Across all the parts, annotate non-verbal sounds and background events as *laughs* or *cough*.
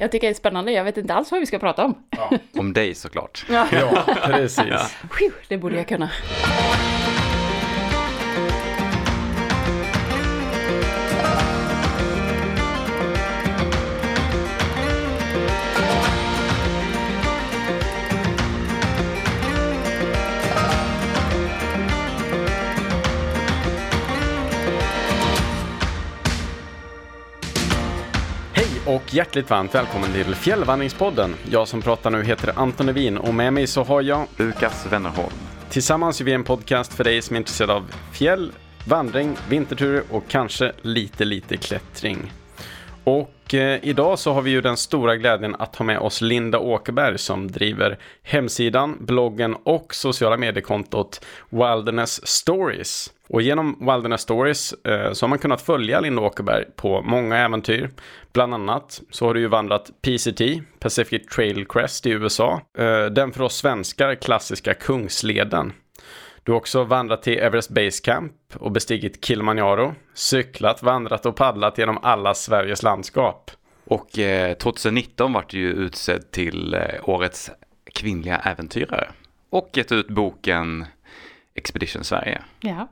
Jag tycker det är spännande. Jag vet inte alls vad vi ska prata om. Ja. Om dig såklart. Ja. Ja, precis. Ja. Det borde jag kunna. Och hjärtligt varmt välkommen till Fjällvandringspodden. Jag som pratar nu heter Anton Levin och med mig så har jag Lukas Wennerholm. Tillsammans gör vi en podcast för dig som är intresserad av fjäll, vandring, vinterturer och kanske lite, lite klättring. Och eh, idag så har vi ju den stora glädjen att ha med oss Linda Åkerberg som driver hemsidan, bloggen och sociala mediekontot Wilderness Stories. Och genom Wilderness Stories eh, så har man kunnat följa Linda Åkerberg på många äventyr. Bland annat så har du ju vandrat PCT, Pacific Trail Crest i USA. Eh, den för oss svenskar klassiska Kungsleden. Du har också vandrat till Everest Base Camp och bestigit Kilimanjaro, cyklat, vandrat och paddlat genom alla Sveriges landskap. Och eh, 2019 var du ju utsedd till eh, årets kvinnliga äventyrare. Och gett ut boken Expedition Sverige. Ja.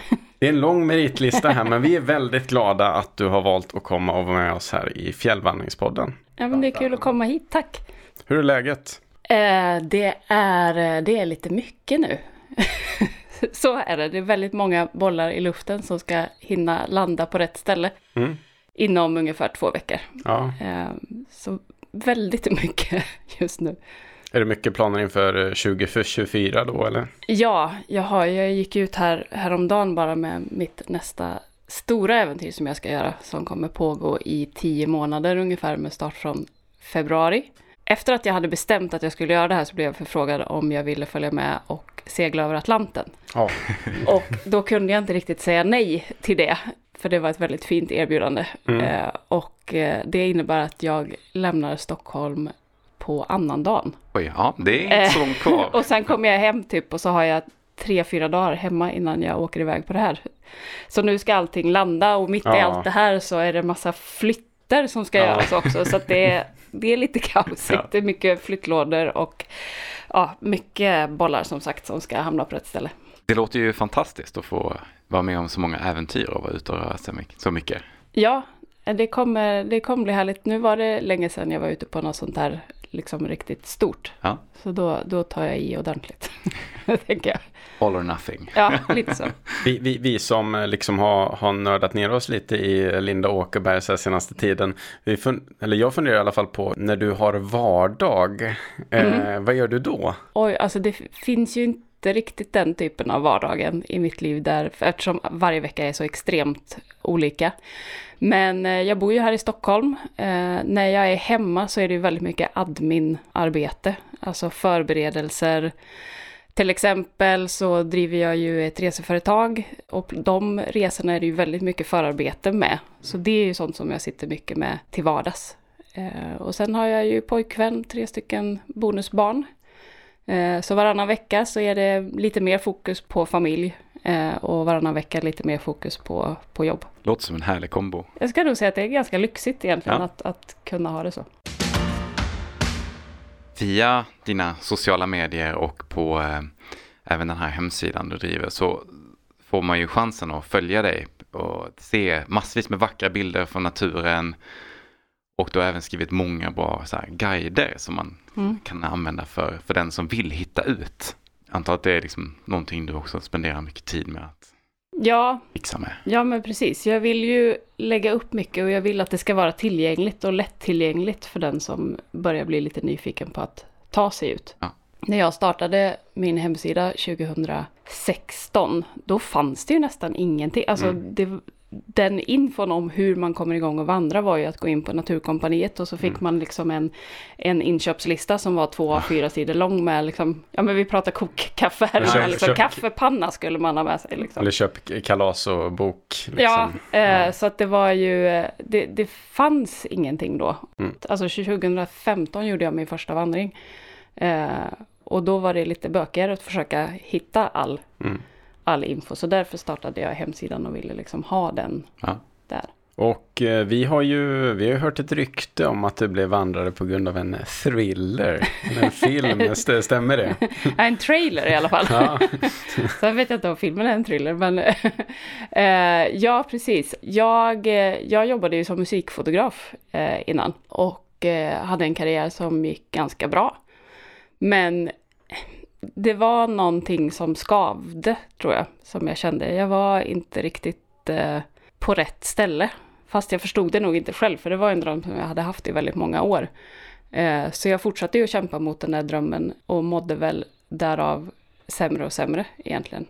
*laughs* Det är en lång meritlista här men vi är väldigt glada att du har valt att komma och vara med oss här i Fjällvandringspodden. ja, men det är kul att komma hit. Tack. Hur är läget? Eh, det, är, det är lite mycket nu. *laughs* Så är det. Det är väldigt många bollar i luften som ska hinna landa på rätt ställe Mm. inom ungefär två veckor. Ja. Eh, så väldigt mycket *laughs* just nu. Är det mycket planer inför eh, 2024 då eller? Ja, jag, har, jag gick ut här häromdagen bara med mitt nästa stora äventyr som jag ska göra. Som kommer pågå i tio månader ungefär med start från februari. Efter att jag hade bestämt att jag skulle göra det här så blev jag förfrågad om jag ville följa med och segla över Atlanten. Ja. *laughs* Och då kunde jag inte riktigt säga nej till det. För det var ett väldigt fint erbjudande. Mm. Eh, och eh, det innebär att jag lämnar Stockholm på annandagen. Oj, ja, det är inte så långt kvar. *laughs* Och sen kommer jag hem typ och så har jag tre, fyra dagar hemma innan jag åker iväg på det här. Så nu ska allting landa och mitt i Ja. allt det här så är det massa flytter som ska Ja. göras också. Så det, är, det är lite kaosigt. *laughs* Ja. Det är mycket flyttlådor och ja, mycket bollar som sagt som ska hamna på rätt ställe. Det låter ju fantastiskt att få vara med om så många äventyr och vara ute och röra sig så mycket. Ja, det kommer, det kommer bli härligt. Nu var det länge sedan jag var ute på något sånt här liksom riktigt stort. Ja. Så då, då tar jag i ordentligt, *laughs* tänker jag. All or nothing. Ja, lite så. *laughs* Vi, vi, vi som eh, liksom har, har nördat ner oss lite i Linda Åkerberg så senaste tiden. Vi fun- eller jag funderar i alla fall på när du har vardag. Eh, vad gör du då? Oj, alltså det finns ju inte riktigt den typen av vardagen i mitt liv där, eftersom varje vecka är så extremt olika. Men eh, jag bor ju här i Stockholm. Eh, när jag är hemma så är det ju väldigt mycket admin-arbete, alltså förberedelser. Till exempel så driver jag ju ett reseföretag och de resorna är det ju väldigt mycket förarbete med. Så det är ju sånt som jag sitter mycket med till vardags. Eh, och sen har jag ju pojkvän, tre stycken bonusbarn. Så varannan vecka så är det lite mer fokus på familj och varannan vecka lite mer fokus på, på jobb. Låter som en härlig kombo. Jag ska nog säga att det är ganska lyxigt egentligen Ja. att, att kunna ha det så. Via dina sociala medier och på eh, även den här hemsidan du driver så får man ju chansen att följa dig och se massvis med vackra bilder från naturen. Och du har även skrivit många bra så här, guider som man Mm. kan använda för, för den som vill hitta ut. Antar att det är liksom någonting du också spenderar mycket tid med att Ja, fixa med. ja men precis. Jag vill ju lägga upp mycket och jag vill att det ska vara tillgängligt och lättillgängligt för den som börjar bli lite nyfiken på att ta sig ut. Ja. När jag startade min hemsida 2016, då fanns det ju nästan ingenting. Alltså Mm. det, den infon om hur man kommer igång och vandra var ju att gå in på Naturkompaniet och så fick Mm. man liksom en, en inköpslista som var två av fyra sidor lång med liksom, ja men vi pratar kokkaffe här, Köp- liksom, köp- kaffepanna skulle man ha med sig liksom. Eller köp kalas och bok. Liksom. Ja, eh, Ja. så att det var ju, eh, det, det fanns ingenting då. Mm. Alltså 2015 gjorde jag min första vandring. Eh, och då var det lite bökigare att försöka hitta all, Mm. All info. Så därför startade jag hemsidan och ville liksom ha den Ja. där. Och eh, vi har ju vi har hört ett rykte om att du blev vandrare på grund av en thriller. En *laughs* film, st- stämmer det? *laughs* En trailer i alla fall. Ja. *laughs* Sen vet jag inte om filmen är en thriller, men eh, ja, precis. Jag, eh, jag jobbade ju som musikfotograf innan och hade en karriär som gick ganska bra. Men det var någonting som skavde, tror jag, som jag kände. Jag var inte riktigt eh, på rätt ställe. Fast jag förstod det nog inte själv, för det var en dröm som jag hade haft i väldigt många år. Eh, så jag fortsatte ju att kämpa mot den där drömmen och mådde väl därav sämre och sämre egentligen.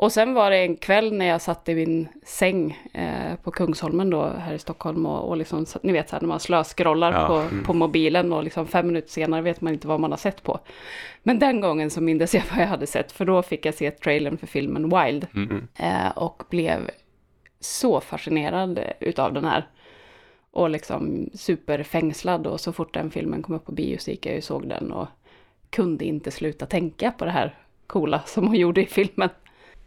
Och sen var det en kväll när jag satt i min säng eh, på Kungsholmen då här i Stockholm och, och liksom, ni vet så här när man slöscrollar Ja, på, mm. på mobilen och liksom fem minuter senare vet man inte vad man har sett på. Men den gången så mindes jag *laughs* vad jag hade sett för då fick jag se trailern för filmen Wild Mm. eh, och blev så fascinerad utav den här. Och liksom superfängslad och så fort den filmen kom upp på bio så gick jag och såg den och kunde inte sluta tänka på det här coola som hon gjorde i filmen.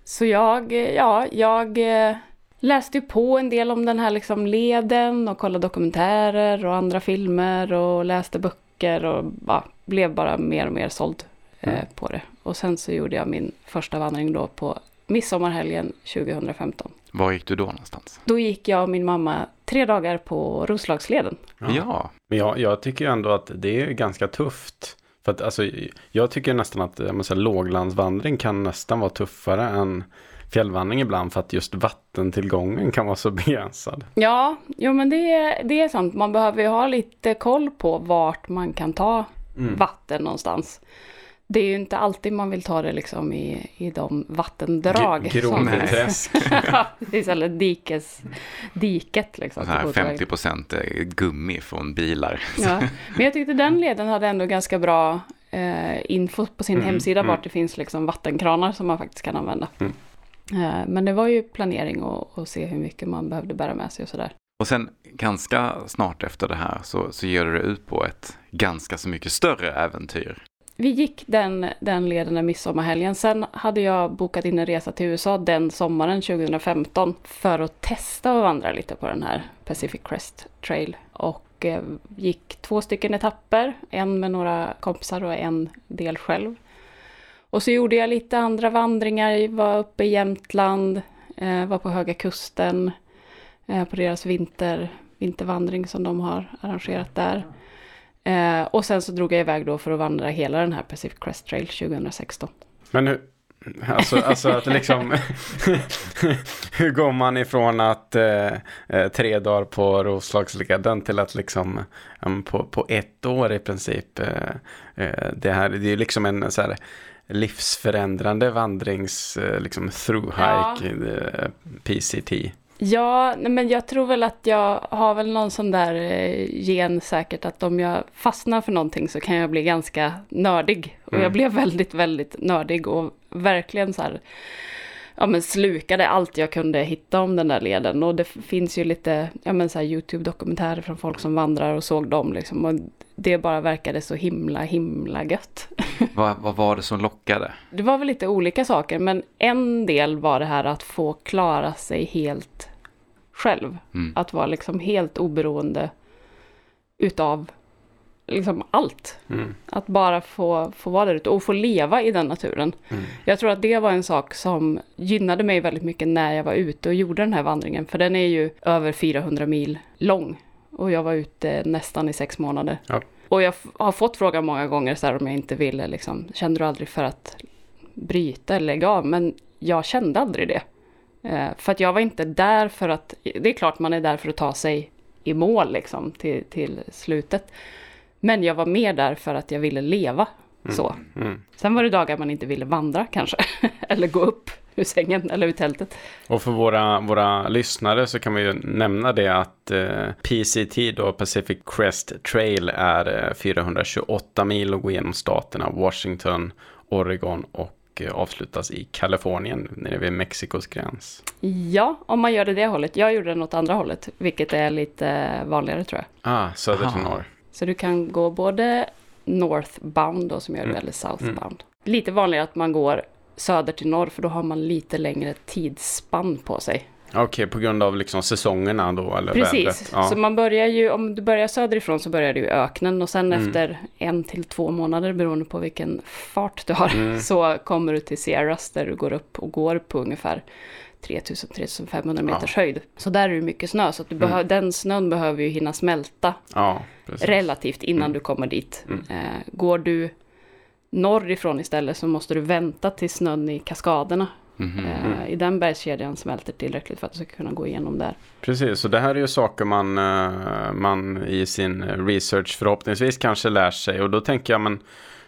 Så jag, eh, ja, jag eh, läste ju på en del om den här liksom leden och kollade dokumentärer och andra filmer och läste böcker och ja, blev bara mer och mer såld eh, Mm. på det. Och sen så gjorde jag min första vandring då på midsommarhelgen 2015. Var gick du då någonstans? Då gick jag och min mamma tre dagar på Roslagsleden. Ja, Men jag, jag tycker ändå att det är ganska tufft. För att alltså, jag tycker nästan att säga, låglandsvandring kan nästan vara tuffare än fjällvandring ibland för att just vattentillgången kan vara så *laughs* begränsad. Ja, jo men det, är- det är sant. Man behöver ju ha lite koll på vart man kan ta Mm. vatten någonstans. Det är ju inte alltid man vill ta det liksom i, i de vattendrag. Som- *laughs* eller dikes, diket liksom. här till Botevägen. 50 procent gummi från bilar. Ja. Men jag tyckte den leden hade ändå ganska bra eh, info på sin Mm, hemsida mm. vart det finns liksom vattenkranar som man faktiskt kan använda. Mm. Eh, men det var ju planering och, och se hur mycket man behövde bära med sig och sådär. Och sen ganska snart efter det här så, så ger du dig ut på ett ganska så mycket större äventyr. Vi gick den, den leden den midsommarhelgen. Sen hade jag bokat in en resa till USA den sommaren 2015 för att testa att vandra lite på den här Pacific Crest Trail. Och eh, gick två stycken etapper, en med några kompisar och en del själv. Och så gjorde jag lite andra vandringar, var uppe i Jämtland, eh, var på Höga Kusten, eh, på deras vinter, vintervandring som de har arrangerat där. Eh, och sen så drog jag iväg då för att vandra hela den här Pacific Crest Trail 2016. Men hur, alltså, alltså att liksom, *laughs* hur går man ifrån att eh, eh, tre dagar på Roslagsleden till att liksom um, på, på ett år i princip, eh, eh, det här, det är ju liksom en så här livsförändrande vandrings, eh, liksom through hike, eh, PCT. Ja, men jag tror väl att jag har väl någon sån där eh, gen säkert att om jag fastnar för någonting så kan jag bli ganska nördig. Och Mm. jag blev väldigt, väldigt nördig och verkligen så här, ja men slukade allt jag kunde hitta om den där leden. Och det finns ju lite, ja men så här YouTube-dokumentärer från folk som vandrar och såg dem liksom. Och det bara verkade så himla, himla gött. *laughs* Vad, vad var det som lockade? Det var väl lite olika saker, men en del var det här att få klara sig helt själv. Mm. Att vara liksom helt oberoende utav liksom allt. Mm. Att bara få, få vara där ute och få leva i den naturen. Mm. Jag tror att det var en sak som gynnade mig väldigt mycket när jag var ute och gjorde den här vandringen. För den är ju över 400 mil lång. Och jag var ute nästan i sex månader. Ja. Och jag har fått frågan många gånger så här om jag inte ville liksom, kände du aldrig för att bryta eller lägga av? Men jag kände aldrig det. Eh, för att jag var inte där för att, det är klart man är där för att ta sig i mål liksom till, till slutet. Men jag var mer där för att jag ville leva så. Mm. Sen var det dagar man inte ville vandra kanske. *laughs* eller gå upp ur sängen eller ur tältet. Och för våra, våra lyssnare så kan vi ju nämna det att eh, PCT då, Pacific Crest Trail, är eh, 428 mil och går genom staterna Washington, Oregon och eh, avslutas i Kalifornien nere vid Mexikos gräns. Ja, om man gör det det hållet. Jag gjorde den åt andra hållet, vilket är lite vanligare tror jag. Ah, söder till norr. Så du kan gå både northbound då som gör det, Mm. eller southbound. Lite vanligare att man går söder till norr för då har man lite längre tidsspann på sig. Okej, på grund av liksom säsongerna då? Eller Precis? Ja. så man börjar ju, om du börjar söderifrån så börjar du i öknen och sen Mm. efter en till två månader beroende på vilken fart du har Mm. *laughs* så kommer du till Sierras där du går upp och går på ungefär 3000-3500 meters höjd. Så där är det mycket snö så att du Mm. den snön behöver ju hinna smälta ja, relativt innan Mm. du kommer dit. Mm. Eh, går du norrifrån istället så måste du vänta till snön i kaskaderna. Eh, I den bergskedjan smälter tillräckligt för att du ska kunna gå igenom där. Precis, så det här är ju saker man, eh, man i sin research förhoppningsvis kanske lär sig. Och då tänker jag, men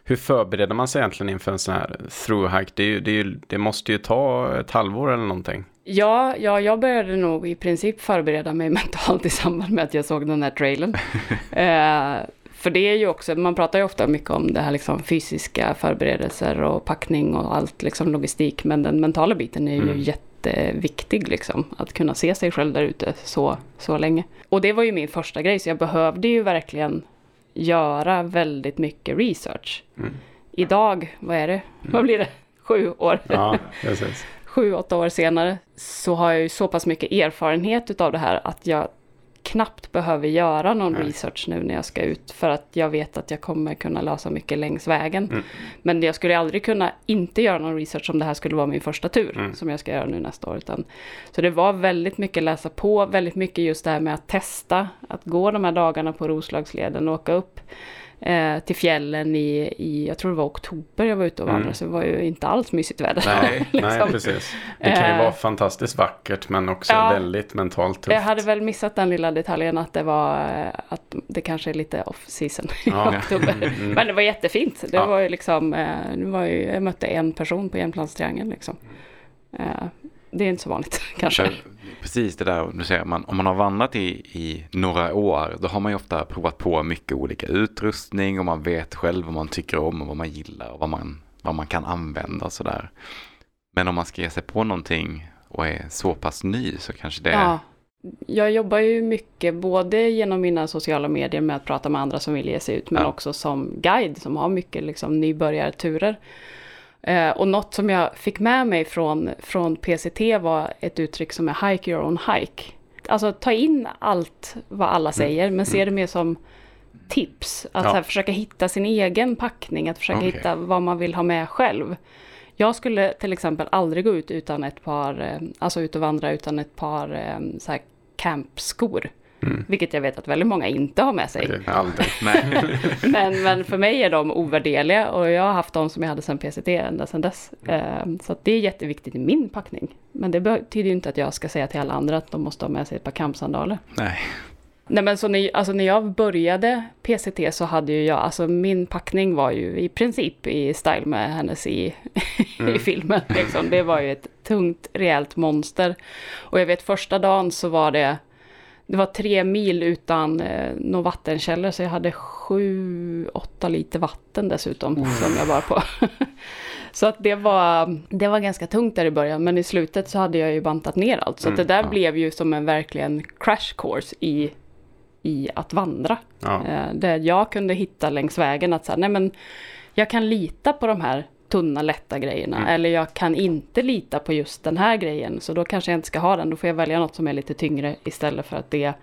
hur förbereder man sig egentligen inför en sån här through-hike? Det, det, det måste ju ta ett halvår eller någonting. Ja, ja, jag började nog i princip förbereda mig *laughs* mentalt i samband med att jag såg den här trailern. *laughs* eh, för det är ju också, man pratar ju ofta mycket om det här liksom fysiska förberedelser och packning och allt liksom logistik. Men den mentala biten är ju Mm. jätteviktig liksom. Att kunna se sig själv där ute så, så länge. Och det var ju min första grej, så jag behövde ju verkligen göra väldigt mycket research. Mm. Idag, vad är det? Vad blir det? Sju år? Ja, *laughs* precis. sju, åtta år senare så har jag ju så pass mycket erfarenhet utav det här att jag knappt behöver göra någon Nej. research nu när jag ska ut för att jag vet att jag kommer kunna lösa mycket längs vägen. Mm. Men jag skulle aldrig kunna inte göra någon research om det här skulle vara min första tur Mm. som jag ska göra nu nästa år. Utan, så det var väldigt mycket läsa på, väldigt mycket just det här med att testa, att gå de här dagarna på Roslagsleden och åka upp eh, till fjällen i, i, jag tror det var oktober jag var ute och vandrade, Mm. så det var ju inte alls mysigt väder. Nej, *laughs* nej, Liksom. precis. Det kan ju Eh. vara fantastiskt vackert men också Ja. väldigt mentalt tufft. Jag hade väl missat den lilla detaljen att det var eh, att det kanske är lite off season i Ja. oktober. Mm, mm. *laughs* Men det var jättefint. Det Ja. var ju liksom, eh, det var ju, jag mötte en person på Jämtlandstriangeln liksom. Det är inte så vanligt *laughs* kanske. Precis det där du säger, man, om man har vandrat i, i några år då har man ju ofta provat på mycket olika utrustning och man vet själv vad man tycker om och vad man gillar och vad man, vad man kan använda och sådär. Men om man ska ge sig på någonting och är så pass ny så kanske det. Ja. Jag jobbar ju mycket både genom mina sociala medier med att prata med andra som vill ge sig ut, men Ja. också som guide som har mycket liksom, nybörjarturer. Eh, och något som jag fick med mig från, från PCT var ett uttryck som är hike your own hike. Alltså ta in allt vad alla säger, men se det mer som tips. Att Ja. här, försöka hitta sin egen packning, att försöka Okej. hitta vad man vill ha med själv. Jag skulle till exempel aldrig gå ut utan ett par, eh, alltså ut och vandra utan ett par eh, så här campskor. Mm. Vilket jag vet att väldigt många inte har med sig. Aldrig. *laughs* Men, men för mig är de ovärdeliga och jag har haft dem som jag hade sedan PCT ända sedan dess. Eh, Så att det är jätteviktigt i min packning. Men det betyder ju inte att jag ska säga till alla andra att de måste ha med sig ett par kampsandaler. Nej. Nej men så när, alltså när jag började PCT så hade ju jag, alltså min packning var ju i princip i style med hennes i, *laughs* i filmen. Liksom. Det var ju ett tungt, rejält monster. Och jag vet första dagen så var det, det var tre mil utan eh, någon vattenkällor så jag hade sju, åtta liter vatten dessutom som jag var på. *laughs* Så att det var, det var ganska tungt där i början, men i slutet så hade jag ju bantat ner allt. Så att det där ja. blev ju som en verkligen crash course i, i att vandra. Ja. Eh, Där jag kunde hitta längs vägen att säga, nej men jag kan lita på de här tunna lätta grejerna. Mm. Eller jag kan inte lita på just den här grejen. Så då kanske jag inte ska ha den. Då får jag välja något som är lite tyngre istället för att det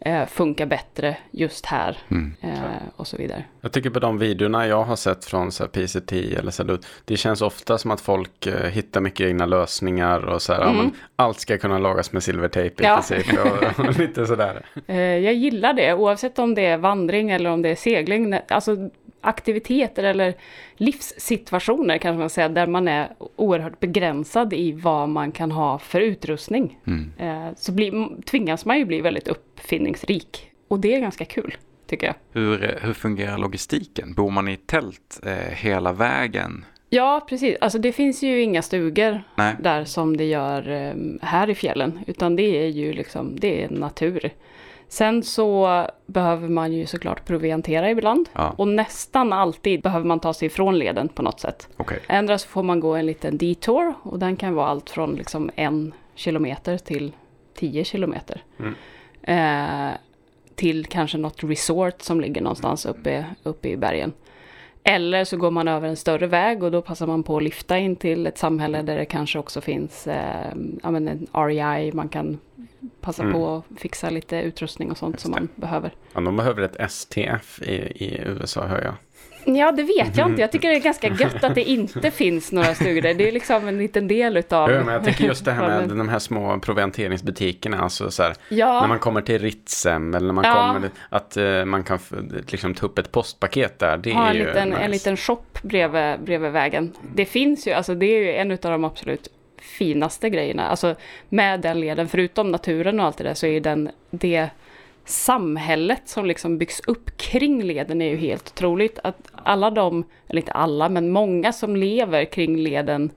eh, funkar bättre just här. Mm. Eh, och så vidare. Jag tycker på de videorna jag har sett från så här PCT eller så här, det känns ofta som att folk eh, hittar mycket egna lösningar och så här, ja, Mm. men allt ska kunna lagas med silvertejp i Ja. princip och, och *laughs* lite sådär. Eh, jag gillar det oavsett om det är vandring eller om det är segling. Alltså aktiviteter eller livssituationer kanske man säger, där man är oerhört begränsad i vad man kan ha för utrustning. Mm. Eh, så blir, tvingas man ju bli väldigt uppfinningsrik. Och det är ganska kul, tycker jag. Hur, hur fungerar logistiken? Bor man i tält eh, hela vägen? Ja, precis. Alltså det finns ju inga stugor Nej. där som det gör eh, här i fjällen. Utan det är ju liksom, det är natur. Sen så behöver man ju såklart proviantera ibland. Ja, Och nästan alltid behöver man ta sig ifrån leden på något sätt. Ändra så får man gå en liten detour och den kan vara allt från liksom en kilometer till tio kilometer. Mm. Eh, till kanske något resort som ligger någonstans uppe, uppe i bergen. Eller så går man över en större väg och då passar man på att lyfta in till ett samhälle där det kanske också finns eh, ja, en REI, man kan passa Mm. på att fixa lite utrustning och sånt Just som det. man behöver. Ja, de behöver ett STF i, i USA hör jag. Ja, det vet jag inte. Jag tycker det är ganska *laughs* gött att det inte finns några stugor där. Det är liksom en liten del utav... Ja, men jag tycker just det här med de här små provianteringsbutikerna, alltså så här, Ja, när man kommer till Ritsem eller när man Ja. kommer, att eh, man kan liksom ta upp ett postpaket där, det ha är en ju liten, nice. en liten shop bredvid, bredvid vägen. Det finns ju, alltså det är ju en av de absolut finaste grejerna. Alltså med den leden, förutom naturen och allt det där, så är ju den, det samhället som liksom byggs upp kring leden är ju helt otroligt. Att alla de, eller inte alla, men många som lever kring leden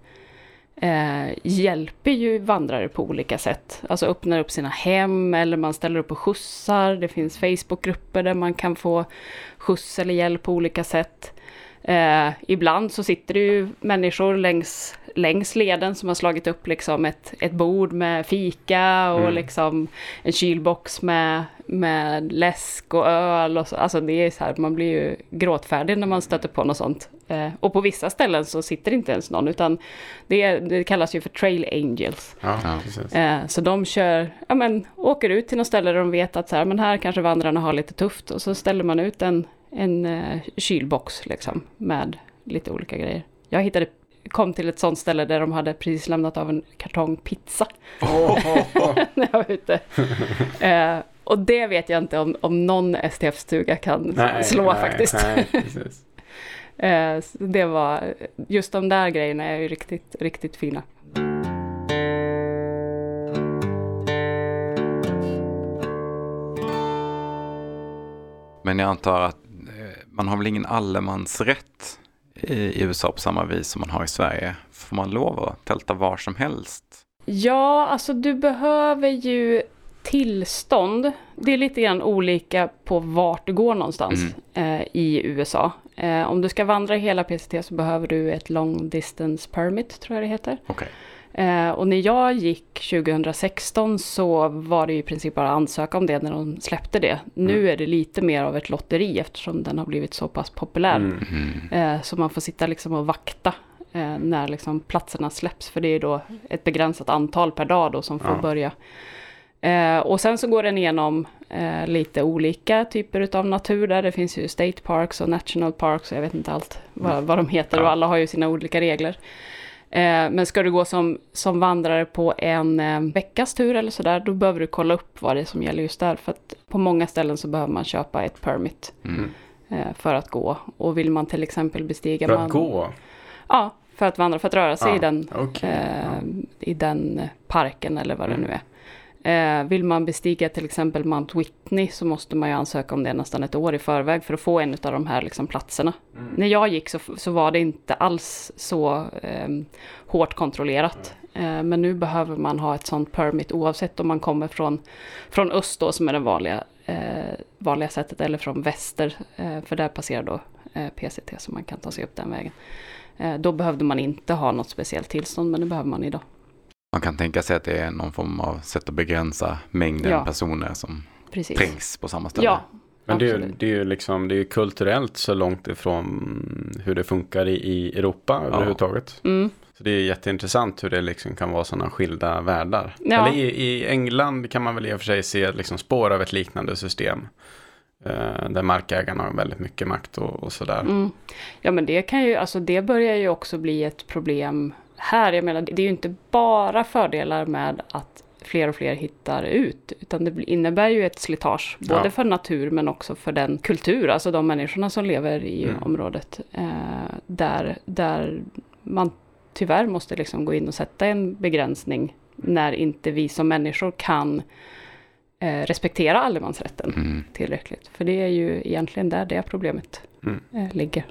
eh, hjälper ju vandrare på olika sätt. Alltså öppnar upp sina hem eller man ställer upp och skjutsar. Det finns Facebookgrupper där man kan få skjuts eller hjälp på olika sätt. Eh, ibland så sitter det ju människor längs, längs leden som har slagit upp liksom ett, ett bord med fika och Mm. liksom en kylbox med, med läsk och öl. Och så. Alltså det är så här, man blir ju gråtfärdig när man stöter på något sånt. Eh, och på vissa ställen så sitter inte ens någon utan det, det kallas ju för trail angels. Ja, Ja. precis. Eh, så de kör, ja men åker ut till något ställe där de vet att så här, men här kanske vandrarna har lite tufft och så ställer man ut en, en eh, kylbox liksom med lite olika grejer. Jag hittade, kom till ett sånt ställe där de hade precis lämnat av en kartong pizza *laughs* när jag var ute. Eh, och det vet jag inte om, om någon STF-stuga kan slå faktiskt. Nej, *laughs* precis. Eh, det var, just de där grejerna är ju riktigt, riktigt fina. Men jag antar att eh, man har väl ingen allemansrätt i USA på samma vis som man har i Sverige. Får man lov att tälta var som helst? Ja, alltså du behöver ju tillstånd. Det är lite grann olika på vart du går någonstans eh, i USA. Eh, om du ska vandra hela PCT så behöver du ett long distance permit, tror jag det heter. Okej. Eh, och när jag gick 2016 så var det ju i princip bara att ansöka om det när de släppte det. Nu Mm. är det lite mer av ett lotteri eftersom den har blivit så pass populär. Mm. Mm. Eh, så man får sitta liksom och vakta eh, när liksom platserna släpps. För det är då ett begränsat antal per dag då som får Ja. börja. Eh, och sen så går den igenom eh, lite olika typer av natur där. Det finns ju State Parks och National Parks och jag vet inte allt vad, vad de heter. Ja. Och alla har ju sina olika regler. Eh, men ska du gå som, som vandrare på en eh, veckas tur eller sådär, då behöver du kolla upp vad det är som gäller just där. För att på många ställen så behöver man köpa ett permit Mm. eh, för att gå. Och vill man till exempel bestiga... För man, att gå? Ja, för att vandra, för att röra sig Ja, i, den, okej. eh, i den parken eller vad Mm. det nu är. Eh, vill man bestiga till exempel Mount Whitney så måste man ju ansöka om det nästan ett år i förväg för att få en av de här liksom, platserna. Mm. När jag gick så, så var det inte alls så eh, hårt kontrollerat. Eh, men nu behöver man ha ett sånt permit oavsett om man kommer från, från öst då som är det vanliga, eh, vanliga sättet eller från väster. Eh, för där passerar då eh, PCT så man kan ta sig upp den vägen. Då behövde man inte ha något speciellt tillstånd men det behöver man idag. Man kan tänka sig att det är någon form av sätt att begränsa mängden Ja. personer som Precis. trängs på samma ställe. Ja, Men det är, ju, det är ju liksom, det är ju kulturellt så långt ifrån hur det funkar i, i Europa överhuvudtaget. Mm. Så det är jätteintressant hur det liksom kan vara sådana skilda världar. Ja. Eller i, i England kan man väl i och för sig se liksom spår av ett liknande system. Eh, där markägarna har väldigt mycket makt och, och sådär. Mm. Ja men det kan ju, alltså det börjar ju också bli ett problem här. Jag menar det är ju inte bara fördelar med att fler och fler hittar ut. Utan det innebär ju ett slitage. Både Ja. för natur men också för den kultur, alltså de människorna som lever i Mm. området. Eh, där, där man tyvärr måste liksom gå in och sätta en begränsning. När inte vi som människor kan eh, respektera allemansrätten Mm. tillräckligt. För det är ju egentligen där det problemet Mm. eh, ligger.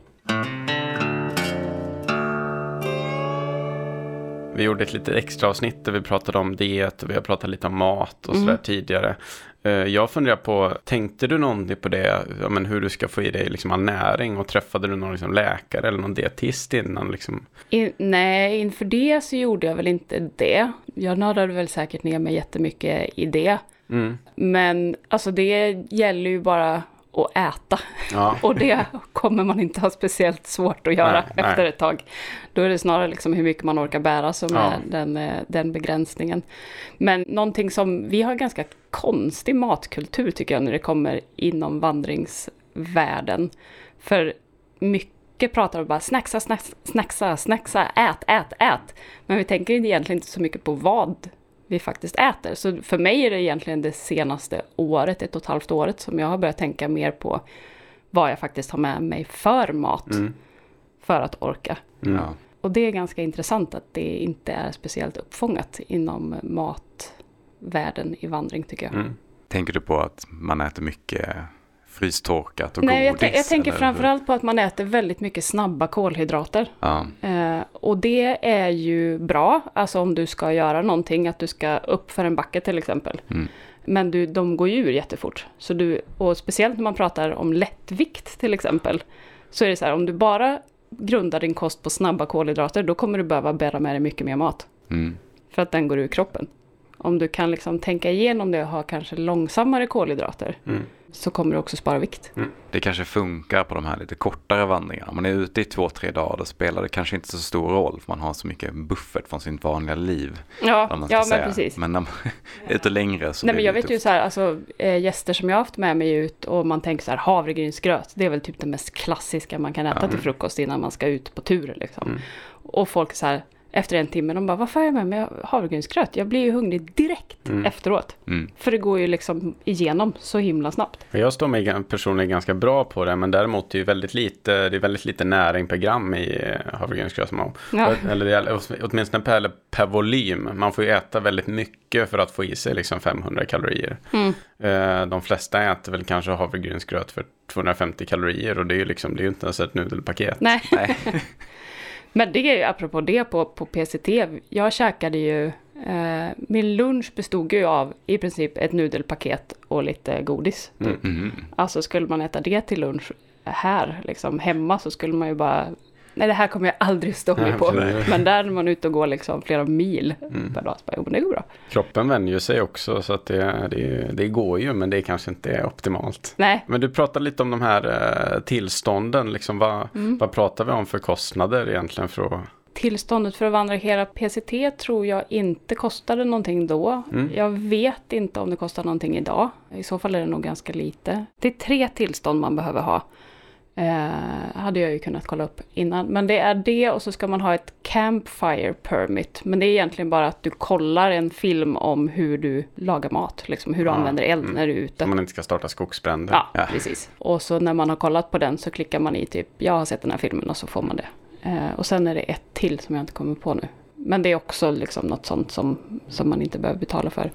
Vi gjorde ett litet extra avsnitt där vi pratade om diet och vi har pratat lite om mat och Mm. sådär tidigare. Eh, Jag funderar på, tänkte du någonting på det, ja, men hur du ska få i dig liksom all näring och träffade du någon liksom läkare eller någon dietist innan? Liksom? In, nej, inför det så gjorde jag väl inte det. Jag nördade väl säkert ner mig jättemycket i det. Mm. Men alltså det gäller ju bara att äta. Ja. *laughs* Och det kommer man inte ha speciellt svårt att göra Nej, efter nej. ett tag. Då är det snarare liksom hur mycket man orkar bära som Ja. är den, eh, den begränsningen. Men någonting som, vi har ganska konstig matkultur tycker jag när det kommer inom vandringsvärlden. För mycket pratar om bara snacksa, snacksa, snacksa, snacksa, ät, ät, ät. Men vi tänker egentligen inte så mycket på vad vi faktiskt äter. Så för mig är det egentligen det senaste året, ett och ett halvt året, som jag har börjat tänka mer på vad jag faktiskt har med mig för mat Mm. för att orka. Mm. Ja. Och det är ganska intressant att det inte är speciellt uppfångat inom matvärlden i vandring tycker jag. Mm. Tänker du på att man äter mycket frystorkat och Nej, jag, godis? tän- jag tänker eller framförallt på att man äter väldigt mycket snabba kolhydrater. Ja, Eh, och det är ju bra, alltså om du ska göra någonting, att du ska upp för en backe till exempel. Mm. Men du, de går ju ur jättefort. Så du, och speciellt när man pratar om lättvikt till exempel, så är det så här, om du bara grundar din kost på snabba kolhydrater, då kommer du behöva bära med dig mycket mer mat. mm. För att den går ur kroppen. Om du kan liksom tänka igenom det och ha kanske långsammare kolhydrater, Mm. så kommer du också spara vikt. Det kanske funkar på de här lite kortare vandringarna. Om man är ute i två, tre dagar då spelar det kanske inte så stor roll för man har så mycket buffert från sitt vanliga liv. Ja, ja säga. men precis. Men när man *laughs* är ute längre så Nej, men jag vet ju tufft. så här, alltså eh, gäster som jag har haft med mig ut och man tänker så här havregrynsgröt, det är väl typ det mest klassiska man kan äta Ja. till frukost innan man ska ut på tur liksom. Mm. Och folk så här, efter en timme, de bara, varför har jag med mig havregrynsgröt? Jag blir ju hungrig direkt Mm. efteråt. Mm. För det går ju liksom igenom så himla snabbt. Jag står mig personligen ganska bra på det, men däremot är det ju väldigt lite, det är väldigt lite näring per gram i eh, havregrynsgröt. Ja. Eller det åtminstone per, per volym. Man får ju äta väldigt mycket för att få i sig liksom 500 kalorier. Mm. Eh, De flesta äter väl kanske havregrynsgröt för 250 kalorier och det är ju liksom, det är ju inte ens ett nudelpaket. Nej, *laughs* Nej. *laughs* men det är ju apropå det på, på PCT, jag käkade ju, eh, min lunch bestod ju av i princip ett nudelpaket och lite godis. Mm. Mm. Alltså skulle man äta det till lunch här, liksom hemma, så skulle man ju bara... Nej, det här kommer jag aldrig stå mig på. Men där när man är ute och går liksom flera mil Mm. per dag, så bara, jo men det går bra. Kroppen vänjer sig också så att det, det, det går ju men det kanske inte är optimalt. Nej, Men du pratade lite om de här eh, tillstånden, liksom vad, Mm. vad pratar vi om för kostnader egentligen för att... tillståndet för att vandra hela PCT tror jag inte kostade någonting då. Mm. Jag vet inte om det kostar någonting idag. I så fall är det nog ganska lite. Det är tre tillstånd man behöver ha. Eh, hade jag ju kunnat kolla upp innan. Men det är det och så ska man ha ett Campfire Permit. Men det är egentligen bara att du kollar en film om hur du lagar mat. Liksom hur du Ja, använder eld mm. när du är ute. Om man inte ska starta skogsbränder. Ja, Ja. precis. Och så när man har kollat på den så klickar man i typ, jag har sett den här filmen och så får man det. Eh, och sen är det ett till som jag inte kommer på nu. Men det är också liksom något sånt som, som man inte behöver betala för.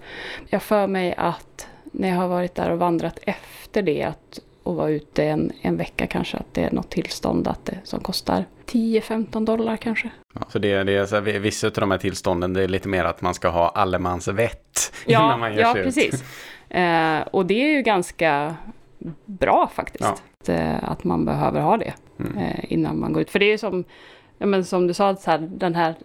Jag för mig att när jag har varit där och vandrat efter det att, och var ute en, en vecka kanske, att det är något tillstånd att det, som kostar 10-15 dollar kanske. Så det, det är så här, vissa av de här tillstånden det är lite mer att man ska ha allemansvett *laughs* Ja, innan man ger ja sig ut. precis. Eh, och det är ju ganska bra faktiskt. Ja. Att, eh, att man behöver ha det Mm. eh, innan man går ut. För det är ju som, ja, men som du sa, så här, den här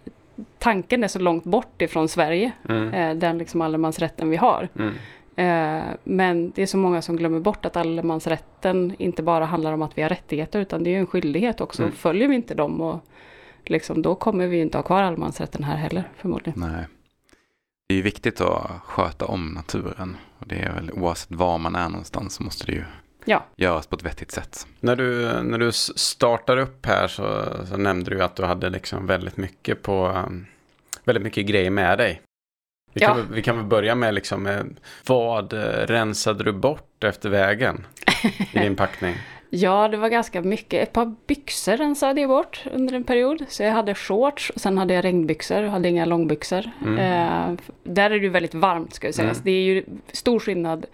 tanken är så långt bort ifrån Sverige. Mm. Eh, den liksom allemansrätten vi har. Mm. Eh, men det är så många som glömmer bort att allemansrätten inte bara handlar om att vi har rättigheter utan det är en skyldighet också. Mm. Följer vi inte dem och liksom, då kommer vi inte ha kvar allemansrätten här heller förmodligen. Nej. Det är viktigt att sköta om naturen. Och det är väl oavsett var man är någonstans så måste det ju Ja. göras på ett vettigt sätt. När, du, när du startar upp här så, så nämnde du att du hade liksom väldigt mycket på väldigt mycket grejer med dig. Vi kan, Ja. vi kan väl börja med liksom, eh, vad eh, rensade du bort efter vägen i din *laughs* packning? Ja, det var ganska mycket. Ett par byxor rensade jag bort under en period. Så jag hade shorts och sen hade jag regnbyxor, hade inga långbyxor. Mm. Eh, där är det ju väldigt varmt ska jag säga. Mm. Så det är ju stor skillnad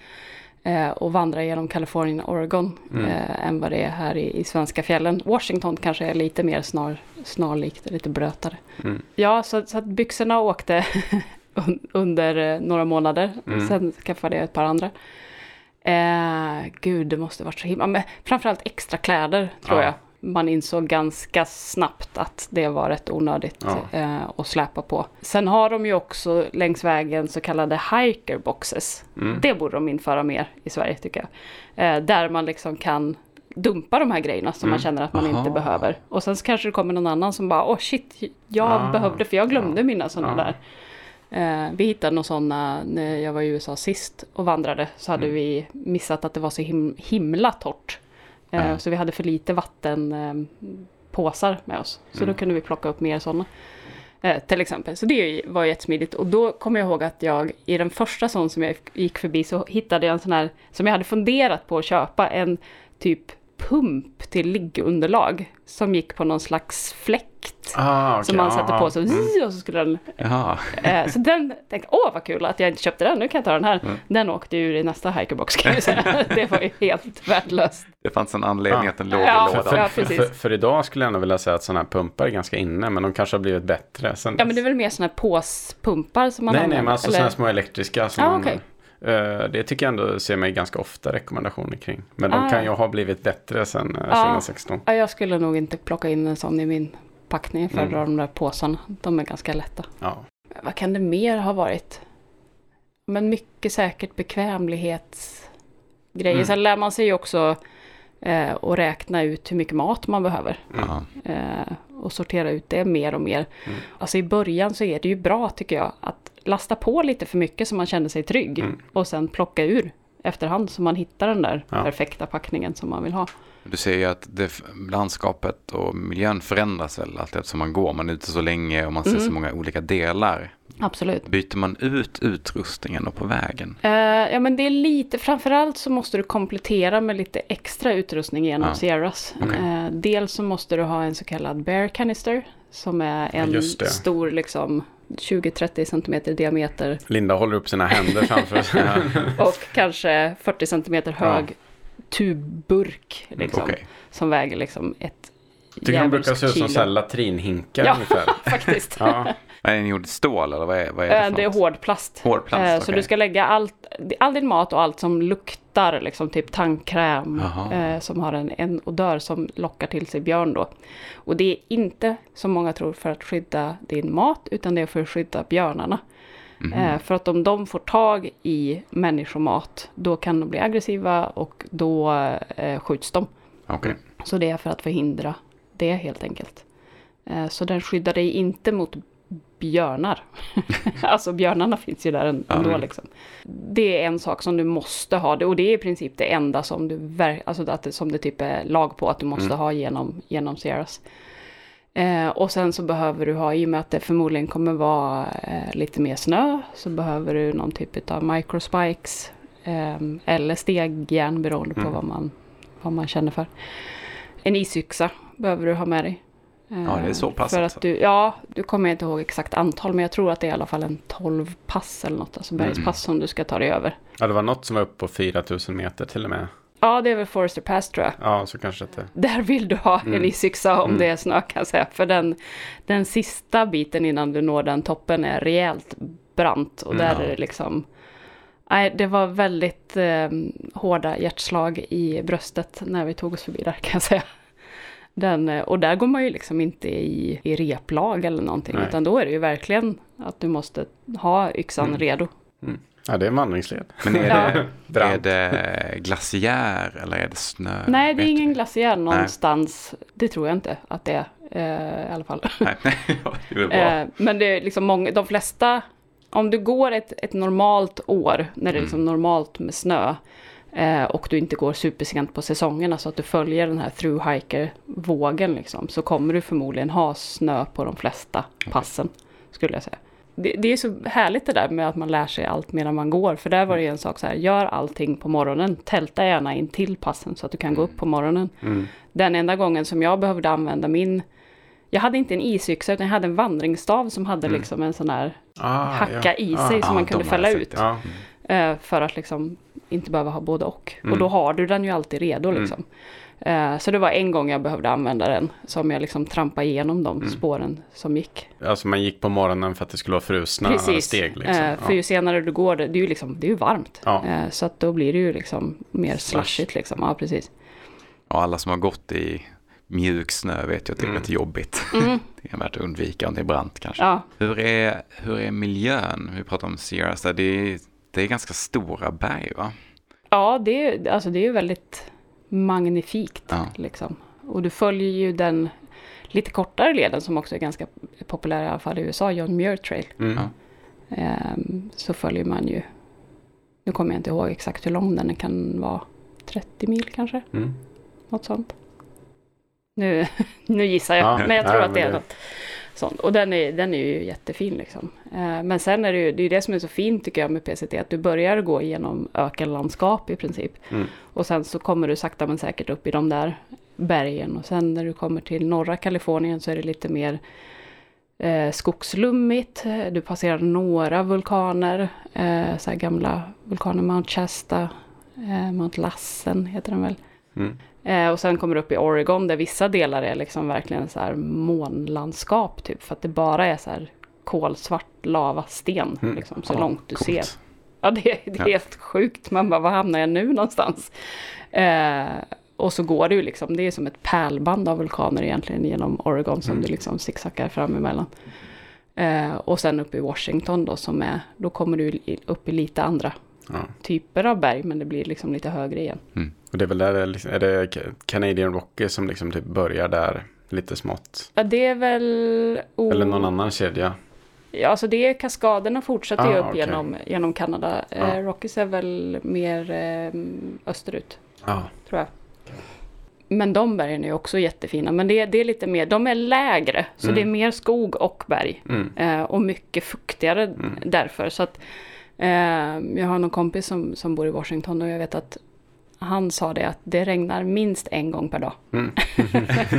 eh, att vandra genom Kalifornien och Oregon Mm. eh, än vad det är här i, i svenska fjällen. Washington kanske är lite mer snar, snarlikt, lite blötare. Mm. Ja, så, så att byxorna åkte *laughs* un- under eh, några månader. Mm. Sen skaffade jag ett par andra. Eh, gud, det måste varit så himla... Men framförallt extra kläder, tror Ja. jag. man insåg ganska snabbt att det var rätt onödigt Ja. eh, att släpa på. Sen har de ju också längs vägen så kallade hiker boxes. Mm. Det borde de införa mer i Sverige tycker jag. Eh, där man liksom kan dumpa de här grejerna som man Mm. känner att man Aha. inte behöver. Och sen så kanske det kommer någon annan som bara, åh shit, jag Ah, behövde för jag glömde mina sådana Ja. där. Eh, vi hittade några sådana när jag var i USA sist och vandrade. Så hade Mm. vi missat att det var så him himla torrt. Ja. Så vi hade för lite vattenpåsar eh, med oss. Så Mm. då kunde vi plocka upp mer sådana. Till exempel. Så det var jättesmidigt. Och då kommer jag ihåg att jag i den första sån som jag gick förbi så hittade jag en sån här som jag hade funderat på att köpa. En typ pump till liggunderlag som gick på någon slags fläkt. Ah, okej, som man ja, satte ja. på så, Mm. och så skulle den Jaha. Eh, så den tänkte åh vad kul att jag inte köpte den, nu kan jag ta den här. Mm. Den åkte ur i nästa hikerbox kan jag säga. *laughs* det var ju helt värdelöst. Det fanns en anledning Ja. att den låg Ja, i För, lådan. för, Ja, för, för, för idag skulle jag ändå vilja säga att sådana här pumpar är ganska inne, men de kanske har blivit bättre sen Ja men det är väl mer sådana här påspumpar som man Nej, nej, använder, men alltså sådana här små elektriska. Som Ah, man. Eh, det tycker jag ändå ser mig ganska ofta rekommendationer kring. Men de Ah, kan ju ha blivit bättre sen eh, Ja. 2016. Ja, jag skulle nog inte plocka in en sån i min packning. Jag föredrar Mm. de där påsarna. De är ganska lätta. Ja. Vad kan det mer ha varit? Men mycket säkert bekvämlighetsgrejer. Mm. Sen lär man sig ju också eh, att räkna ut hur mycket mat man behöver. Ja. eh, och sortera ut det mer och mer. Mm. Alltså i början så är det ju bra tycker jag att lasta på lite för mycket så man känner sig trygg Mm. och sen plocka ur efterhand så man hittar den där Ja. perfekta packningen som man vill ha. Du ser ju att det, landskapet och miljön förändras väl allt eftersom man går. Man är ute så länge och man ser Mm. så många olika delar. Absolut. Byter man ut utrustningen och på vägen? Eh, ja men det är lite, framförallt så måste du komplettera med lite extra utrustning genom Ja. Sierras. Okej. Eh, dels så måste du ha en så kallad bear canister som är en stor liksom 20-30 cm i diameter Linda håller upp sina händer framför *laughs* sig. och kanske 40 cm hög tubburk liksom, Okej. som väger liksom ett Tycker de brukar se ut som latrinhinkar Ja. ungefär. *laughs* faktiskt. Ja. Är den gjord i stål eller vad är, vad är det Eh, för Det är något? hårdplast. Hårdplast, Eh, Så okej. du ska lägga allt, all din mat och allt som luktar, liksom typ tandkräm, eh, som har en, en odör som lockar till sig björn då. Och det är inte, som många tror, för att skydda din mat, utan det är för att skydda björnarna. Eh, för att om de får tag i människomat, då kan de bli aggressiva och då eh, skjuts de. Okej. Så det är för att förhindra det helt enkelt. Eh, Så den skyddar dig inte mot björnar. *laughs* alltså björnarna finns ju där en- Ja. ändå liksom. Det är en sak som du måste ha och det är i princip det enda som du alltså att som det typ är lag på att du måste Mm. ha genom, genom Sierras. Eh, och sen så behöver du ha, i och med att det förmodligen kommer vara eh, lite mer snö, så behöver du någon typ av microspikes eh, eller stegjärn beroende på Mm. vad, man, vad man känner för. En isyxa behöver du ha med dig. Eh, Ja, det är så pass För alltså. att du, ja, du kommer inte ihåg exakt antal, men jag tror att det är i alla fall en 12 pass eller något, alltså bergspass Mm. som du ska ta dig över. ja, det var något som var upp på 4000 meter till och med. Ja, det är väl Forester Pass tror jag. Ja, så kanske det. Där vill du ha en Mm. isyxa om Mm. det är snö kan jag säga. För den, den sista biten innan du når den toppen är rejält brant. Och Mm, där ja. är det liksom... Nej, det var väldigt eh, hårda hjärtslag i bröstet när vi tog oss förbi där kan jag säga. Den, eh, och där går man ju liksom inte i, i replag eller någonting. Nej. Utan då är det ju verkligen att du måste ha yxan Mm. redo. Ja, det är vandringsled. Men är *laughs* Ja. det, är Brant. det glaciär eller är det snö? Nej, det är ingen glaciär någonstans. Det tror jag inte att det är eh, i alla fall. Nej, *laughs* Ja, det är bra. Eh, men det är liksom många, de flesta, om du går ett, ett normalt år, när det är liksom normalt med snö, eh, och du inte går supersent på säsongerna, så att du följer den här through-hiker-vågen, liksom, så kommer du förmodligen ha snö på de flesta passen, skulle jag säga. Det, det är så härligt det där med att man lär sig allt medan man går, för där var det ju en sak så här, gör allting på morgonen, tälta gärna in till passen så att du kan gå upp på morgonen. Mm. Den enda gången som jag behövde använda min jag hade inte en isyxa utan jag hade en vandringsstav som hade Mm. liksom en sån här Ah, hacka i Ah, sig som ja, man de kunde fälla ut. Ja, eh, för att liksom inte behöva ha både och. Mm. Och då har du den ju alltid redo Mm. liksom. Eh, så det var en gång jag behövde använda den som jag liksom trampade igenom de Mm. spåren som gick. alltså man gick på morgonen för att det skulle vara frusna Precis. steg. Liksom. Eh, för ja. ju senare du går, det, det är ju liksom, det är ju varmt. Ja. Eh, så att då blir det ju liksom mer Slush. slushigt liksom. Ja, precis. Och alla som har gått i mjuk snö vet jag att det är Mm. lite jobbigt. *laughs* Mm. Det kan värt att undvika om det är brant kanske. Ja, Hur, är, hur är miljön? Vi pratar om Sierras, där det är, det är ganska stora berg va? ja det, är, alltså det är ju väldigt magnifikt. Ja. Liksom. Och du följer ju den lite kortare leden som också är ganska populär i alla fall i USA, John Muir Trail. Mm. Ja. Ehm, så följer man ju, nu kommer jag inte ihåg exakt hur lång den är, kan vara 30 mil kanske, Mm. något sånt. Nu, *laughs* nu gissar jag, Ja, men jag tror nej, att det är det- något sånt. Och den är, den är ju jättefin liksom. Ehm, men sen är det ju det, är det som är så fint tycker jag med PCT, att du börjar gå igenom ökenlandskap i princip. Mm. Och sen så kommer du sakta men säkert upp i de där bergen. Och sen när du kommer till norra Kalifornien så är det lite mer eh, skogslummigt. Eh, Du passerar några vulkaner. Eh, så här gamla vulkaner, Mount Shasta, eh, Mount Lassen heter den väl. Mm. Eh, och sen kommer du upp i Oregon där vissa delar är liksom verkligen så här månlandskap typ. För att det bara är så här kolsvart lavasten Mm. liksom, så Ja, långt du coolt. ser. Ja, det, det är Ja. helt sjukt. Man bara, var hamnar jag nu någonstans? Eh, och så går det ju liksom, det är som ett pärlband av vulkaner egentligen genom Oregon som Mm. du liksom zigzaggar fram emellan. Eh, och sen upp i Washington då som är, då kommer du upp i lite andra Ja. typer av berg, men det blir liksom lite högre igen. Och det är väl där är, liksom, är det Ca- Canadian Rocky som liksom typ börjar där lite smått. Ja, det är väl... o- Eller någon annan kedja. Ja, alltså det är kaskaderna fortsätter ju Ah, upp okej. genom, genom Kanada. Eh, Rockies är väl mer eh, österut. Ja. tror jag. Men de bergen är också jättefina. Men det, det är lite mer, de är lägre. Så Mm. det är mer skog och berg. Mm. Eh, och mycket fuktigare Mm. därför. Så att, jag har någon kompis som, som bor i Washington och jag vet att han sa det att det regnar minst en gång per dag. Mm.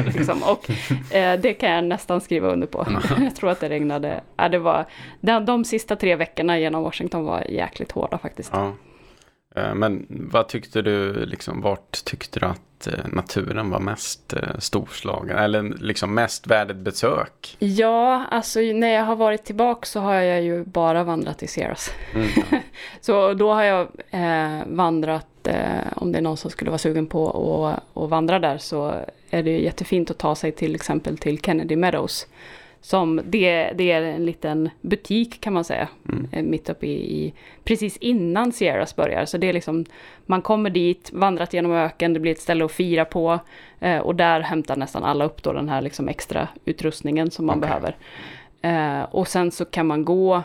*laughs* liksom. Och eh, det kan jag nästan skriva under på. *laughs* jag tror att det regnade, ja, det var, de, de sista tre veckorna genom Washington var jäkligt hårda faktiskt. Ja. Eh, Men vad tyckte du, liksom, vart tyckte du att eh, naturen var mest eh, storslagen? Eller liksom mest värd ett besök? Ja, alltså när jag har varit tillbaka så har jag ju bara vandrat i Sierras. Mm. *laughs* Så då har jag eh, vandrat, eh, om det är någon som skulle vara sugen på att att vandra där så är det ju jättefint att ta sig till exempel till Kennedy Meadows. Som det, det är en liten butik kan man säga, Mm. eh, mitt uppe i, i, precis innan Sierras börjar. Så det är liksom, man kommer dit, vandrat genom öken, det blir ett ställe att fira på. Eh, och där hämtar nästan alla upp då den här liksom extra utrustningen som man Okej. behöver. Eh, och sen så kan man gå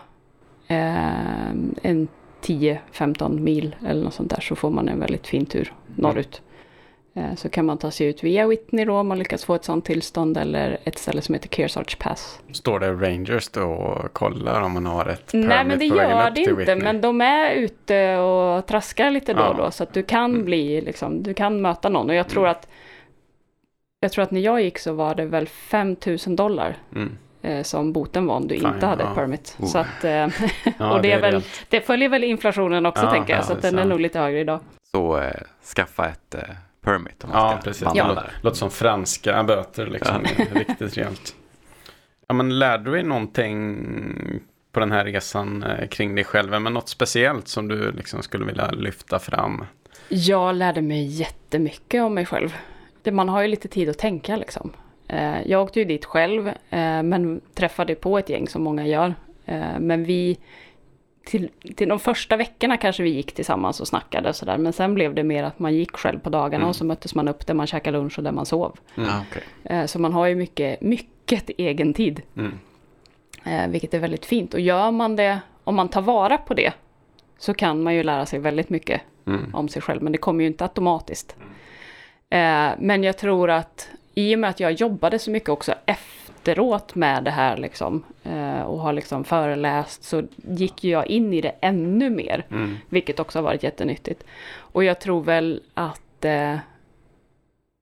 eh, en 10-15 mil eller något sånt där så får man en väldigt fin tur norrut. Eh, så kan man ta sig ut via Whitney då om man lyckas få ett sånt tillstånd eller ett ställe som heter Kearsarge Pass. Står det rangers då och kollar om man har ett Nej men det gör det inte, men de är ute och traskar lite då Ja. och då så att du kan Mm. bli liksom, du kan möta någon och jag tror Mm. att jag tror att när jag gick så var det väl 5000 dollar Mm. eh, som boten var om du Fine, inte hade ja. ett permit. Oh. Så att, eh, *laughs* Ja, *laughs* och det är väl, det följer väl inflationen också Ja, tänker jag, ja, så att den är nog lite högre idag. Så eh, skaffa ett eh, permit om man Ja, ska precis. Ja. låter, låter som franska böter liksom. *laughs* Riktigt rejält. Ja, men lärde du dig någonting på den här resan eh, kring dig själv? Men något speciellt som du liksom skulle vilja lyfta fram? Jag lärde mig jättemycket om mig själv. Man har ju lite tid att tänka liksom. Eh, Jag åkte ju dit själv, eh, men träffade på ett gäng som många gör. Men vi, till, till de första veckorna kanske vi gick tillsammans och snackade och sådär. Men sen blev det mer att man gick själv på dagarna Mm. och så möttes man upp där man käkade lunch och där man sov. Mm. Ah. Eh, Så man har ju mycket, mycket egen tid. Mm. Eh, vilket är väldigt fint. Och gör man det, om man tar vara på det, så kan man ju lära sig väldigt mycket Mm. om sig själv. Men det kommer ju inte automatiskt. Eh, men jag tror att i och med att jag jobbade så mycket också efteråt med det här liksom, eh, och har liksom föreläst så gick ju jag in i det ännu mer. Mm. Vilket också har varit jättenyttigt. Och jag tror väl att eh,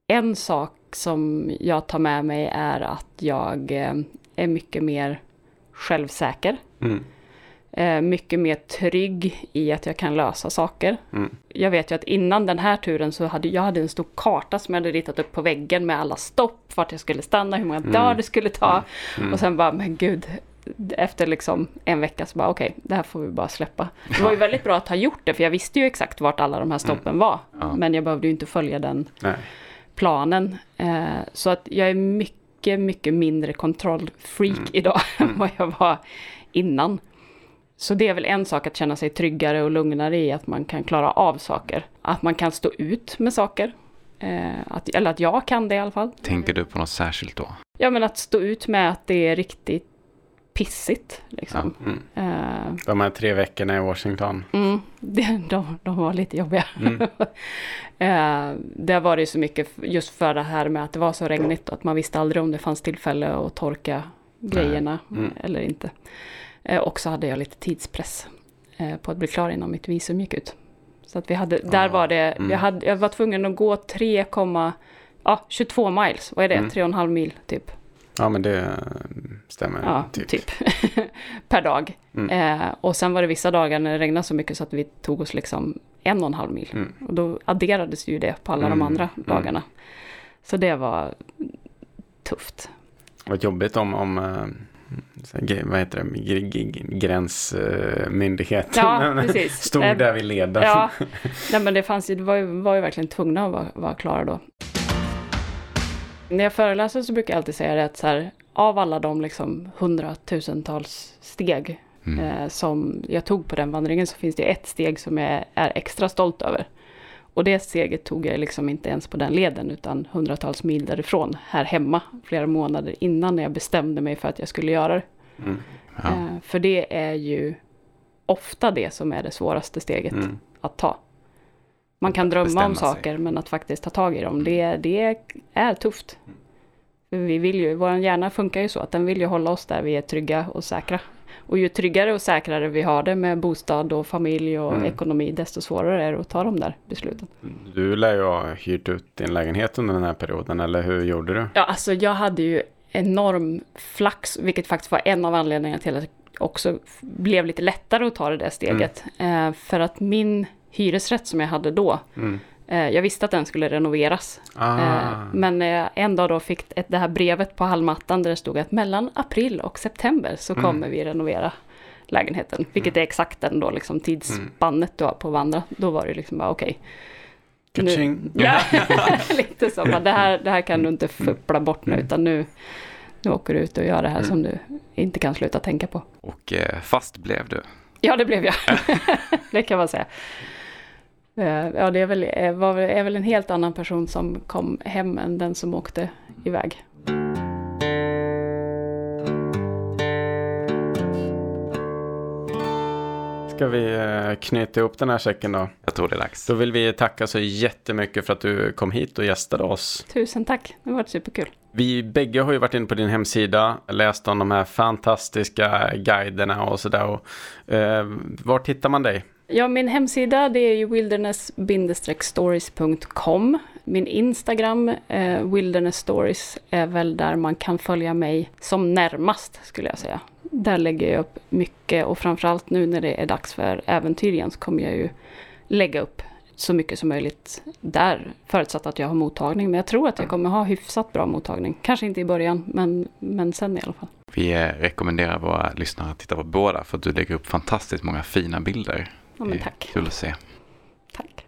en sak som jag tar med mig är att jag eh, är mycket mer självsäker. Mm. Eh, mycket mer trygg i att jag kan lösa saker. Mm. Jag vet ju att innan den här turen så hade jag hade en stor karta som jag hade ritat upp på väggen med alla stopp, vart jag skulle stanna, hur många Mm. dagar det skulle ta. Mm. Och sen bara, men gud, efter liksom en vecka så bara okej, det här får vi bara släppa. Det var ju väldigt bra att ha gjort det, för jag visste ju exakt vart alla de här stoppen var. Ja. Men jag behövde ju inte följa den Nej. planen. Eh, så att jag är mycket, mycket mindre kontrollfreak Mm. idag *laughs* än vad jag var innan. Så det är väl en sak att känna sig tryggare och lugnare i att man kan klara av saker. Att man kan stå ut med saker. Eh, att, eller att jag kan det i alla fall. Tänker du på något särskilt då? Ja men att stå ut med att det är riktigt pissigt. Liksom. Mm. Eh, De här tre veckorna i Washington. Mm, *laughs* det, de, de var lite jobbiga. Mm. *laughs* eh, där var det så mycket just för det här med att det var så regnigt och att man visste aldrig om det fanns tillfälle att torka grejerna Mm. eller inte. Eh, och så hade jag lite tidspress eh, på att bli klar innan mitt visum gick ut. Så att vi hade, där Ah, var det, mm. jag, hade, jag var tvungen att gå 3, ja, 22 miles, vad är det? Mm. 3,5 mil typ. Ja, men det eh, stämmer. Ja, typ. *laughs* per dag. Mm. Eh, och sen var det vissa dagar när det regnade så mycket så att vi tog oss liksom en och en halv mil. Mm. Och då adderades ju det på alla Mm, de andra mm. dagarna. Så det var tufft. Vad jobbigt om, om vad heter det, Gr- gr- gränsmyndigheten Ja, *laughs* precis. stod där vid leden. Ja, *laughs* nej, men det fanns ju, det var ju, var ju verkligen tvungna att vara, vara klara då. När jag föreläser så brukar jag alltid säga det att så här, av alla de liksom hundratusentals steg Mm. eh, som jag tog på den vandringen så finns det ett steg som jag är extra stolt över. Och det steget tog jag liksom inte ens på den leden utan hundratals mil därifrån, här hemma, flera månader innan jag bestämde mig för att jag skulle göra det. Mm. Ja. Eh, för det är ju ofta det som är det svåraste steget Mm. att ta. Man kan drömma Bestämma om sig. saker men att faktiskt ta tag i dem, det, det är tufft. För vi vill ju, vår hjärna funkar ju så att den vill ju hålla oss där vi är trygga och säkra. Och ju tryggare och säkrare vi har det med bostad och familj och Mm. ekonomi, desto svårare är det att ta de där besluten. Du lär ju ha hyrt ut din lägenhet under den här perioden, eller hur gjorde du? Ja, alltså jag hade ju enorm flax, vilket faktiskt var en av anledningarna till att också blev lite lättare att ta det där steget. Eh, för att min hyresrätt som jag hade då, Mm. Eh, jag visste att den skulle renoveras. Ah. Eh, men jag en dag då fick ett, det här brevet på hallmattan där det stod att mellan april och september så Mm. kommer vi renovera lägenheten. Vilket är exakt den då liksom tidsspannet du har på att vandra. Då var det liksom bara okej. Nu- Ka-ching. *laughs* Ja, *laughs* lite så. Bara, det, här, det här kan du inte fuppla bort nu utan nu, nu åker du ut och gör det här Mm. som du inte kan sluta tänka på. Och eh, fast blev du. Ja, det blev jag. *laughs* det kan man säga. Eh, Ja, det är väl, är, var, är väl en helt annan person som kom hem än den som åkte iväg. Ska vi eh, knyta ihop den här säcken då? Jag tror det är dags. Då vill vi tacka så jättemycket för att du kom hit och gästade oss. Tusen tack, det har varit superkul. Vi bägge har ju varit inne på din hemsida, läst om de här fantastiska guiderna och sådär. Eh, var hittar man dig? Ja, min hemsida det är ju wilderness-stories.com. Min Instagram, eh, Wilderness Stories, är väl där man kan följa mig som närmast skulle jag säga. Där lägger jag upp mycket och framförallt nu när det är dags för äventyr igen så kommer jag ju lägga upp så mycket som möjligt där. Förutsatt att jag har mottagning, men jag tror att jag kommer ha hyfsat bra mottagning. Kanske inte i början, men, men sen i alla fall. Vi rekommenderar våra lyssnare att titta på båda för att du lägger upp fantastiskt många fina bilder. Ja, men tack. Kul att se. Tack.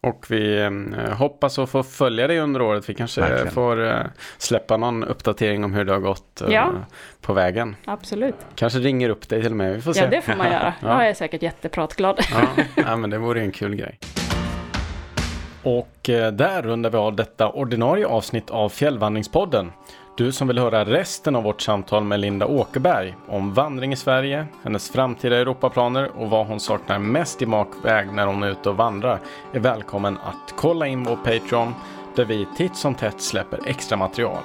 Och vi eh, hoppas att få följa dig under året. Vi kanske Verkligen. får eh, släppa någon uppdatering om hur det har gått eh, Ja. på vägen. Absolut. Kanske ringer upp dig till och med. Vi får se. Ja, det får man göra. *laughs* Ja. Jag är säkert jättepratglad. Ja, ja, men det vore en kul grej. Och eh, där rundar vi av detta ordinarie avsnitt av Fjällvandringspodden. Du som vill höra resten av vårt samtal med Linda Åkerberg om vandring i Sverige, hennes framtida Europaplaner och vad hon saknar mest i makväg när hon är ute och vandrar är välkommen att kolla in vår Patreon där vi titt som tätt släpper extra material.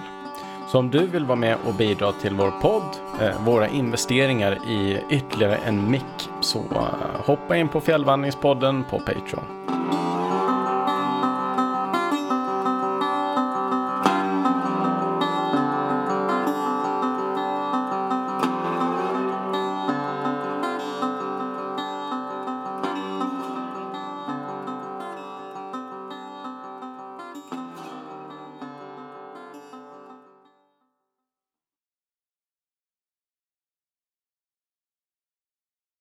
Så om du vill vara med och bidra till vår podd, eh, våra investeringar i ytterligare en mick, så eh, hoppa in på Fjällvandringspodden på Patreon.